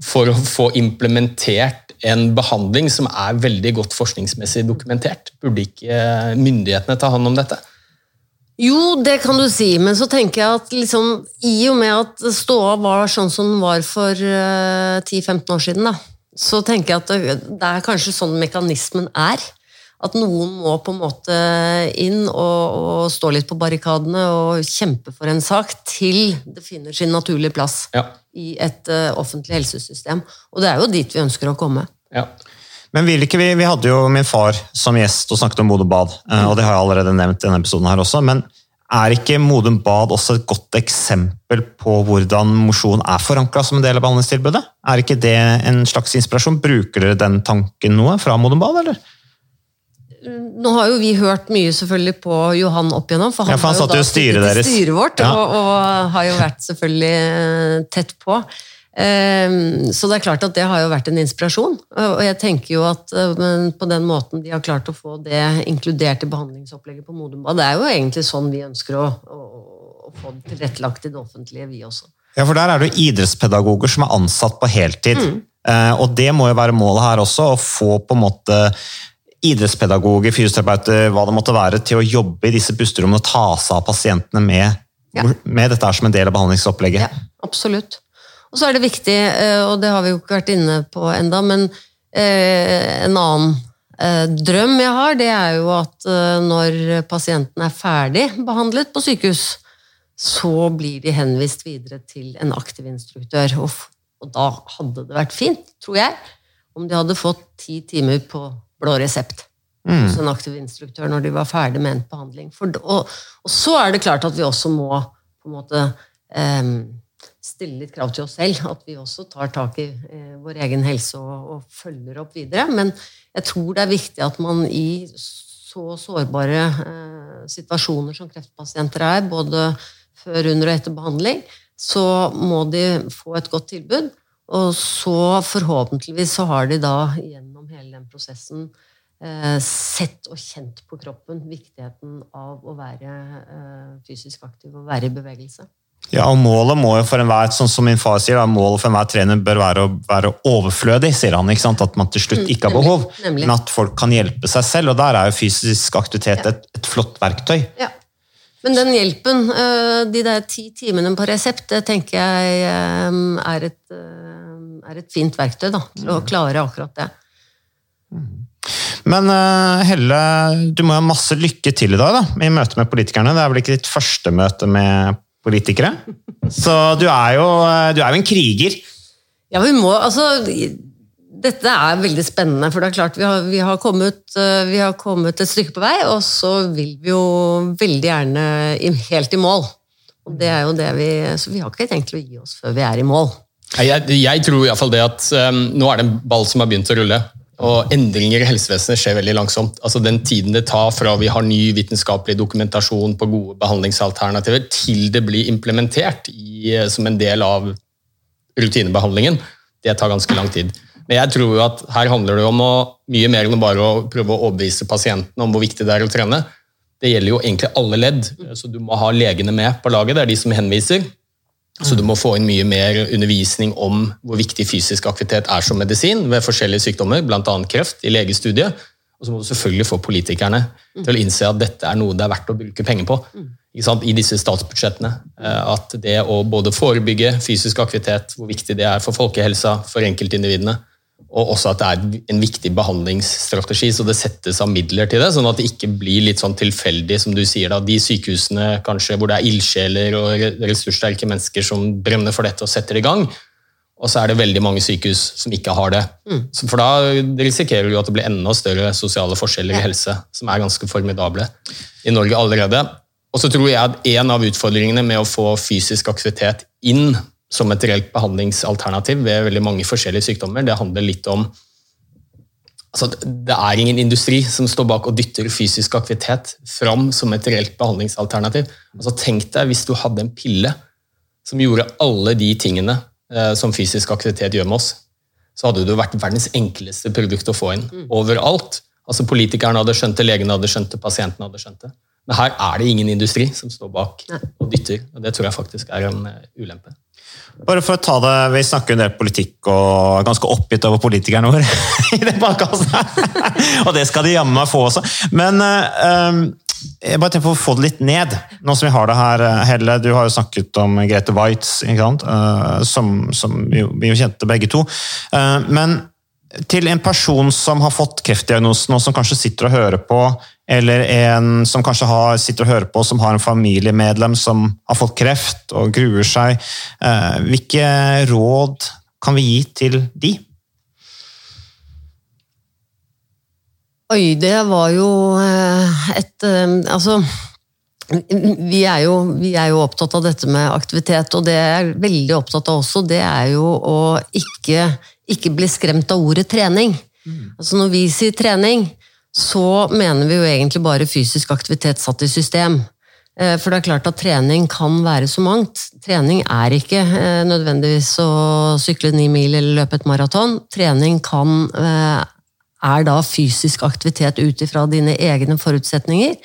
for å få implementert en behandling som er veldig godt forskningsmessig dokumentert? Burde ikke myndighetene ta hånd om dette? Jo, det kan du si, men så tenker jeg at liksom, i og med at ståa var sånn som den var for eh, 10-15 år siden, da, så tenker jeg at det, det er kanskje sånn mekanismen er. At noen må på en måte inn og, og stå litt på barrikadene og kjempe for en sak til det finner sin naturlige plass Ja. i et uh, offentlig helsesystem. Og det er jo dit vi ønsker å komme. Ja. Men vil ikke vi, vi hadde jo min far som gjest og snakket om Modum Bad, eh, og det har jeg allerede nevnt i denne episoden her også, men er ikke Modum Bad også et godt eksempel på hvordan mosjon er forankret som en del av behandlingstilbudet? Er ikke det en slags inspirasjon? Bruker dere den tanken noe fra Modum Bad, eller? Nå har jo vi hørt mye selvfølgelig på Johan opp igjennom, for han, Ja, for han har jo da styret i deres. styret vårt, Ja. og, og har jo vært selvfølgelig eh, tett på. Ehm, Så det er klart at det har jo vært en inspirasjon, og jeg tenker jo at eh, på den måten de har klart å få det inkludert i behandlingsopplegget på Modum Bad, det er jo egentlig sånn vi ønsker å, å, å få det tilrettelagt i det offentlige, vi også. Ja, for der er det jo idrettspedagoger som er ansatt på heltid. Mm. Eh, og det må jo være målet her også, å få på en måte idrettspedagoger, fysioterapeuter, hva det måtte være, til å jobbe i disse pusterommene og ta seg av pasientene med, Ja. med dette som en del av behandlingsopplegget. Ja, absolutt. Og så er det viktig, eh, og det har vi jo ikke vært inne på enda, men eh, en annen eh, drøm jeg har, det er jo at når pasienten er ferdig behandlet på sykehus, så blir de henvist videre til en aktiv instruktør. Og da hadde det vært fint, tror jeg, om de hadde fått ti timer på blå resept hos en aktiv instruktør når de var ferdig med en behandling. For, og, og så er det klart at vi også må på en måte em, stille litt krav til oss selv. At vi også tar tak i eh, vår egen helse og, og følger opp videre. Men jeg tror det er viktig at man i så sårbare eh, situasjoner som kreftpasienter er, både før, under og etter behandling, så må de få et godt tilbud. Og så forhåpentligvis så har de da gjennom hele den prosessen eh, sett og kjent på kroppen viktigheten av å være eh, fysisk aktiv og være i bevegelse. Ja, og Målet må jo for enhver, sånn som min far sier, målet for enhver trener bør være å være overflødig, sier han. ikke sant? At man til slutt ikke har behov, nemlig, nemlig. men at folk kan hjelpe seg selv. og Der er jo fysisk aktivitet et, et flott verktøy. Ja. Men den hjelpen, eh, de der ti timene på resept, det tenker jeg eh, er et, eh, er et fint verktøy da, til å klare akkurat det. Men eh, Helle, du må ha masse lykke til i dag da, i møte med politikerne. Det er vel ikke ditt første møte med politikere? Så du er jo, eh, du er jo en kriger. Ja, vi må, altså, dette er veldig spennende, for det er klart vi har, vi har, kommet, eh, vi har kommet et stykke på vei, og så vil vi jo veldig gjerne helt i mål. Og det er jo det vi, så vi har ikke tenkt å gi oss før vi er i mål. Jeg, jeg tror i hvert fall det at um, nå er det en ball som har begynt å rulle. Og endringer i helsevesenet skjer veldig langsomt. Altså Den tiden det tar fra vi har ny vitenskapelig dokumentasjon på gode behandlingsalternativer, til det blir implementert i, eh, som en del av rutinebehandlingen, det tar ganske lang tid. Men jeg tror jo at her handler det om å, mye mer enn bare å prøve å overbevise pasienten om hvor viktig det er å trene. Det gjelder jo egentlig alle ledd, så du må ha legene med på laget. Det er de som henviser. Så du må få inn mye mer undervisning om hvor viktig fysisk aktivitet er som medisin ved forskjellige sykdommer, bl.a. kreft, i legestudiet. Og så må du selvfølgelig få politikerne til å innse at dette er noe det er verdt å bruke penger på sant, i disse statsbudsjettene. Eh, At det å både forebygge fysisk aktivitet, hvor viktig det er for folkehelsa, for enkeltindividene, og også at det er en viktig behandlingsstrategi, så det settes av midler til det, sånn at det ikke blir litt sånn tilfeldig, som du sier, da, de sykehusene kanskje hvor det er ildsjeler og ressurssterke mennesker som brenner for dette og setter det i gang, og så er det veldig mange sykehus som ikke har det. Mm. for da risikerer du at det blir enda større sosiale forskjeller i helse, som er ganske formidable i Norge allerede. Og så tror jeg at en av utfordringene med å få fysisk aktivitet inn som et reelt behandlingsalternativ ved veldig mange forskjellige sykdommer, det handler litt om altså, Det er ingen industri som står bak og dytter fysisk aktivitet fram som et reelt behandlingsalternativ. Altså, tenk deg hvis du hadde en pille som gjorde alle de tingene eh, som fysisk aktivitet gjør med oss, så hadde det jo vært verdens enkleste produkt å få inn overalt. Altså Politikerne hadde skjønt det, legene hadde skjønt det, pasientene hadde skjønt det. Men her er det ingen industri som står bak og dytter, og det tror jeg faktisk er en eh, ulempe. Bare for å ta det, Vi snakker en del politikk og er ganske oppgitt over politikerne våre i den podkasten. og det skal de jammen meg få også. Men um, jeg bare tenker på å få det litt ned, nå som vi har det her. eh, Helle, du har jo snakket om Grete Waitz? Eh, som, som vi, jo- kjente begge to. Eh, men til en person som har fått kreftdiagnosen, og som kanskje sitter og hører på, eller en som kanskje har, sitter og hører på, som har en familiemedlem som har fått kreft og gruer seg, eh, hvilke råd kan vi gi til de? Oi, det var jo eh, et eh, Altså, vi er, jo, vi er jo opptatt av dette med aktivitet, og det jeg er veldig opptatt av også, det er jo å ikke, ikke bli skremt av ordet trening. Altså Når vi sier trening, så mener vi jo egentlig bare fysisk aktivitet satt i system. Eh, For det er klart at trening kan være så mangt. Trening er ikke eh, nødvendigvis å sykle ni mil eller løpe et maraton. Trening kan eh, er da fysisk aktivitet ut ifra dine egne forutsetninger,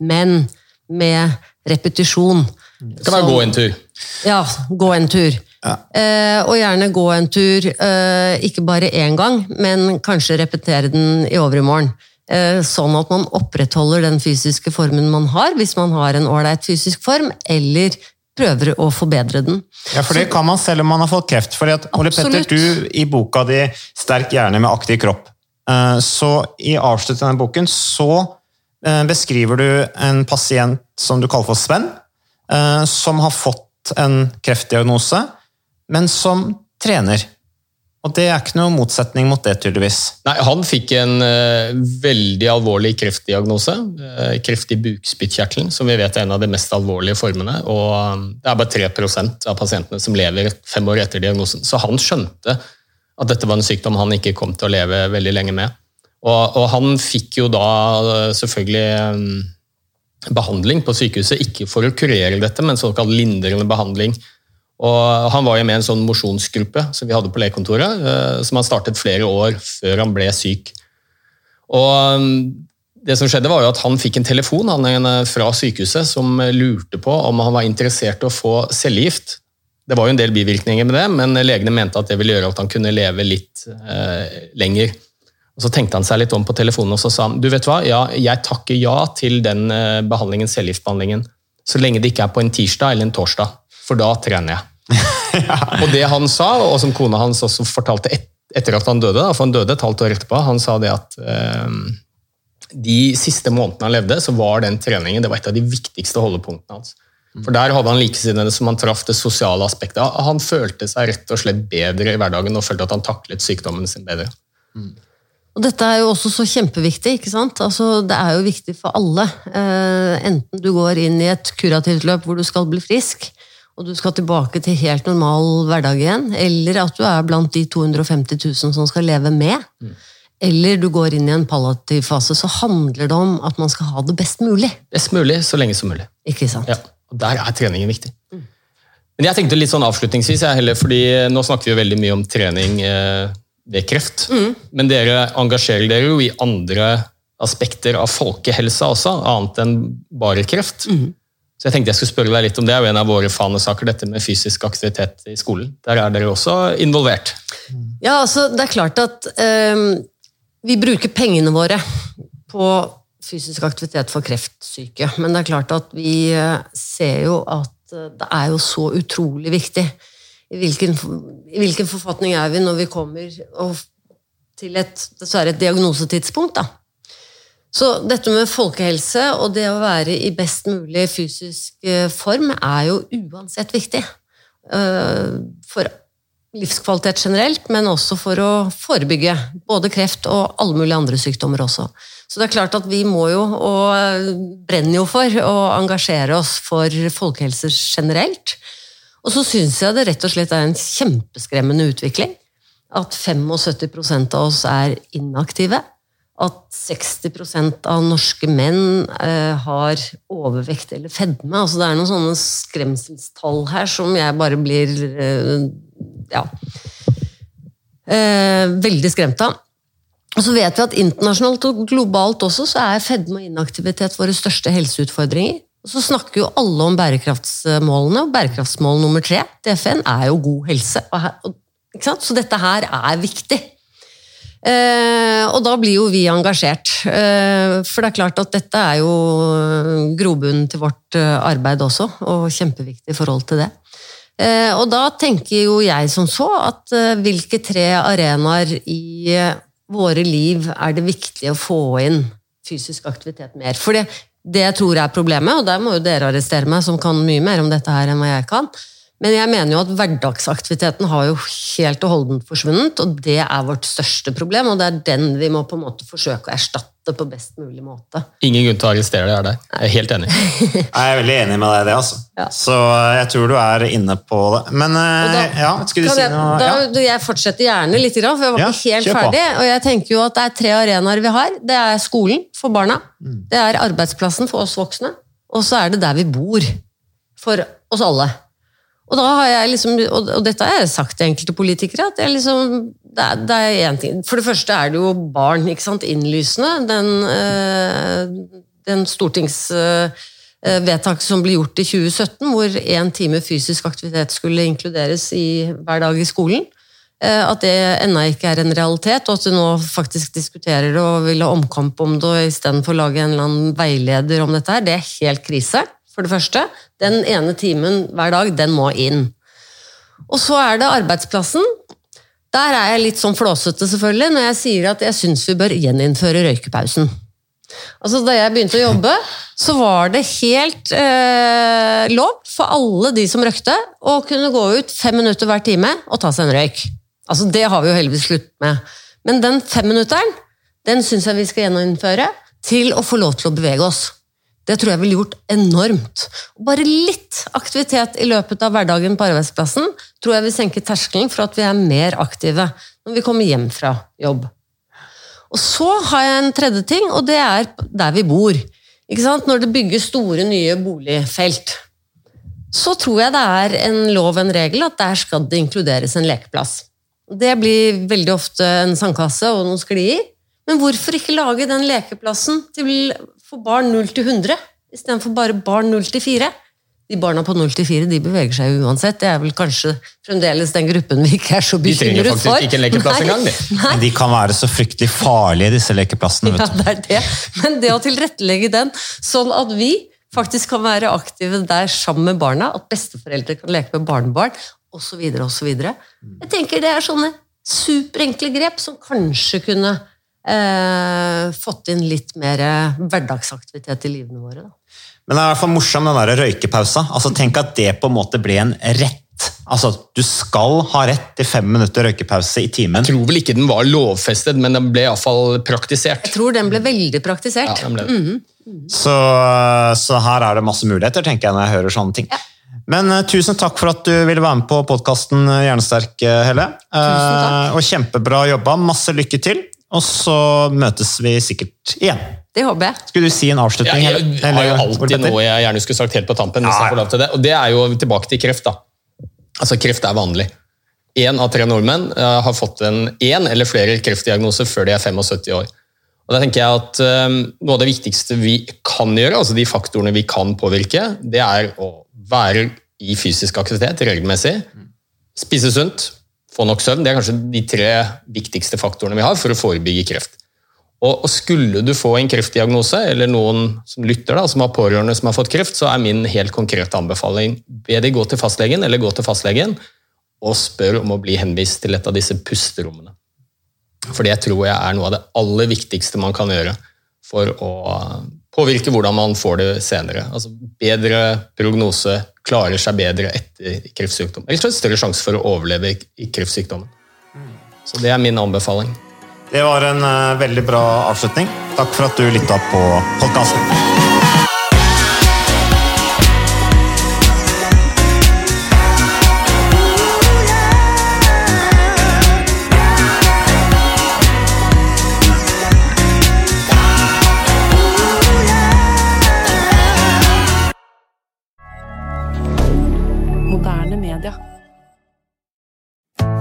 men med repetisjon. Det kan være gå en tur. Ja, gå en tur. Eh, og gjerne gå en tur, eh, ikke bare én gang, men kanskje repetere den i overmorgen. Eh, sånn at man opprettholder den fysiske formen man har, hvis man har en ålreit fysisk form, eller prøver å forbedre den. Ja, for det kan man selv om man har fått kreft. Fordi at, Ole Petter, du i boka di 'Sterk hjerne med aktiv kropp', eh, så i avslutningen av den boken så eh, beskriver du en pasient som du kaller for Sven, som har fått en kreftdiagnose, men som trener. Og det er ikke noe motsetning mot det, tydeligvis. Nei, Han fikk en uh, veldig alvorlig kreftdiagnose. Uh, kreft i bukspyttkjertelen, som vi vet er en av de mest alvorlige formene. og um, Det er bare 3% av pasientene som lever fem år etter diagnosen. Så han skjønte at dette var en sykdom han ikke kom til å leve veldig lenge med. Og, og han fikk jo da uh, selvfølgelig um, behandling på sykehuset, ikke for å kurere dette, men såkalt lindrende behandling. Og Han var jo med i en sånn mosjonsgruppe som vi hadde på legekontoret, eh, som han startet flere år før han ble syk. Og um, det som skjedde var jo at Han fikk en telefon han, eh, fra sykehuset som lurte på om han var interessert i å få cellegift. Det var jo en del bivirkninger med det, men legene mente at det ville gjøre at han kunne leve litt eh, lenger. Og Så tenkte han seg litt om på telefonen og så sa han, du vet hva, ja, jeg takker ja til den eh, behandlingen, cellegiftbehandlingen, så lenge det ikke er på en tirsdag eller en torsdag, for da trener jeg. Og det han sa, og som kona hans også fortalte et, etter at han døde, da, for han døde et halvt år etterpå, han sa det at eh, de siste månedene han levde, så var den treningen det var et av de viktigste holdepunktene hans. For Der hadde han likesinnede som han traff det sosiale aspektet. av. Han følte seg rett og slett bedre i hverdagen og følte at han taklet sykdommen sin bedre. Og dette er jo også så kjempeviktig, ikke sant? Altså, det er jo viktig for alle. Eh, enten du går inn i et kurativt løp hvor du skal bli frisk, og du skal tilbake til helt normal hverdag igjen, eller at du er blant de 250 000 som skal leve med, eller du går inn i en palliativ fase, så handler det om at man skal ha det best mulig. Best mulig, så lenge som mulig. Ikke sant? Ja, og Der er treningen viktig. Men jeg tenkte litt sånn avslutningsvis, jeg heller, fordi nå snakker vi jo veldig mye om trening eh, ved kreft. Men dere engasjerer dere jo i andre aspekter av folkehelsa også, annet enn bare kreft. Så jeg tenkte jeg skulle spørre deg litt om det. Det er jo en av våre fanesaker, dette med fysisk aktivitet i skolen. Der er dere også involvert. Ja, altså, det er klart at ehm, vi bruker pengene våre på fysisk aktivitet for kreftsyke, men det er klart at vi eh, ser jo at eh, det er jo så utrolig viktig. I hvilken, i hvilken forfatning er vi når vi kommer til et, et diagnosetidspunkt, da. Så dette med folkehelse og det å være i best mulig fysisk eh, form er jo uansett viktig. Eh, For livskvalitet generelt, men også for å forebygge både kreft og alle mulige andre sykdommer også. Så det er klart at vi må jo, og brenner jo for, å engasjere oss for folkehelse generelt. Og så syns jeg det rett og slett er en kjempeskremmende utvikling. At 75% av oss er inaktive. At 60% av norske menn eh, har overvekt eller fedme. Altså det er noen sånne skremselstall her som jeg bare blir eh, ja, eh, veldig skremt av. Og så vet vi at internasjonalt og globalt også så er fedme og inaktivitet våre største helseutfordringer. Og så snakker jo alle om bærekraftsmålene, og bærekraftsmål nummer tre til FN er jo god helse. Og her, og? Så dette her er viktig. Eh, og da blir jo vi engasjert. Eh, for det er klart at dette er jo grobunnen til vårt eh, arbeid også, og kjempeviktig i forhold til det. Eh, og da tenker jo jeg som så at eh, hvilke tre arenaer i eh, våre liv er det viktig å få inn fysisk aktivitet mer? For det, det jeg tror er problemet, og der må jo dere arrestere meg, som kan mye mer om dette her enn hva jeg kan, men jeg mener jo at hverdagsaktiviteten har jo helt og holdent forsvunnet, og det er vårt største problem, og det er den vi må på en måte forsøke å erstatte på best mulig måte. Ingen grunn til å arrestere deg der. Jeg er helt enig. Jeg er veldig enig med deg i det, altså. Ja. Så jeg tror du er inne på det. Men eh, da- ja, skulle du si noe? noe? da, Ja. Jeg fortsetter gjerne litt, for jeg var Ja, ikke helt ferdig. Og jeg tenker jo at det er tre arenaer vi har. Det er skolen for barna. Mm. Det er arbeidsplassen for oss voksne. Og så er det der vi bor. For oss alle. Og da har jeg liksom, og og dette har jeg sagt til enkelte politikere, at jeg liksom, det er, det er en ting. For det første er det jo barn, ikke sant, innlysende. Den, øh, den stortingsvedtaket som ble gjort i 2017, hvor én time fysisk aktivitet skulle inkluderes i, hver dag i skolen. eh, At det ennå ikke er en realitet, og at du nå faktisk diskuterer det og vil ha omkamp om det og istedenfor lage en eller annen veileder om dette her, det er helt krise, for det første. Den ene timen hver dag, den må inn. Og så er det arbeidsplassen. Der er jeg litt sånn flåsete, selvfølgelig, når jeg sier at jeg syns vi bør gjeninnføre røykepausen. Altså, Da jeg begynte å jobbe, så var det helt eh, lov for alle de som røykte, å kunne gå ut fem minutter hver time og ta seg en røyk. Altså, Det har vi jo heldigvis slutt med. Men den femminutteren den syns jeg vi skal gjeninnføre til å få lov til å bevege oss. Det tror jeg ville gjort enormt. Bare litt aktivitet i løpet av hverdagen på arbeidsplassen tror jeg vil senke terskelen for at vi er mer aktive når vi kommer hjem fra jobb. Og så har jeg en tredje ting, og det er der vi bor. Når det bygges store, nye boligfelt, så tror jeg det er en lov, en regel, at der skal det inkluderes en lekeplass. Det blir veldig ofte en sandkasse og noen sklier. Men hvorfor ikke lage den lekeplassen til, for barn 0 til 100, istedenfor bare barn 0 til 4? De barna på 0 til 4 de beveger seg jo uansett. Det er vel kanskje fremdeles den gruppen vi ikke er så bekymret for. De trenger faktisk for. ikke en lekeplass engang, de. Nei. De kan være så fryktelig farlige, disse lekeplassene. Ja, Vet du. det er det. Men det å tilrettelegge den, sånn at vi faktisk kan være aktive der sammen med barna, at besteforeldre kan leke med barnebarn, osv., osv. Jeg tenker det er sånne superenkle grep som kanskje kunne eh, fått inn litt mer hverdagsaktivitet i livene våre. Da. Men det er i hvert fall morsom den der røykepausa. Altså, tenk at det på en måte ble en rett. Altså, Du skal ha rett til fem minutter røykepause i timen. Jeg tror vel ikke den var lovfestet, men den ble iallfall praktisert. Jeg tror den ble veldig Ja, praktisert. den ble -hmm. Så, så her er det masse muligheter, tenker jeg når jeg hører sånne ting. Men uh, tusen takk for at du ville være med på podkasten Hjernesterk, eh, Helle. Tusen takk. Eh, og kjempebra jobba. Masse lykke til. Og så møtes vi sikkert igjen. Det håper jeg. Skulle du si en avslutning? Jeg, jeg har jo alltid noe jeg gjerne skulle sagt helt på tampen. hvis Ja, jeg får lov til det. Og det er jo tilbake til kreft. da. Altså, Kreft er vanlig. Én av tre nordmenn eh, har fått en én eller flere kreftdiagnoser før de er 75 år. Og da tenker jeg at eh, Noe av det viktigste vi kan gjøre, altså de faktorene vi kan påvirke, det er å være i fysisk aktivitet regelmessig, spise sunt, få nok søvn. Det er kanskje de tre viktigste faktorene vi har for å forebygge kreft. Og, Skulle du få en kreftdiagnose, eller noen som lytter da, som har pårørende som har fått kreft, så er min helt konkrete anbefaling be de gå til fastlegen eller gå til fastlegen og spør om å bli henvist til et av disse pusterommene. For det tror jeg er noe av det aller viktigste man kan gjøre for å påvirke hvordan man får det senere. Altså Bedre prognose, klarer seg bedre etter kreftsykdom. Så er det større sjanse for å overleve i kreftsykdommen. Så det er min anbefaling. Det var en uh, veldig bra avslutning. Takk for at du lytta på podkasten.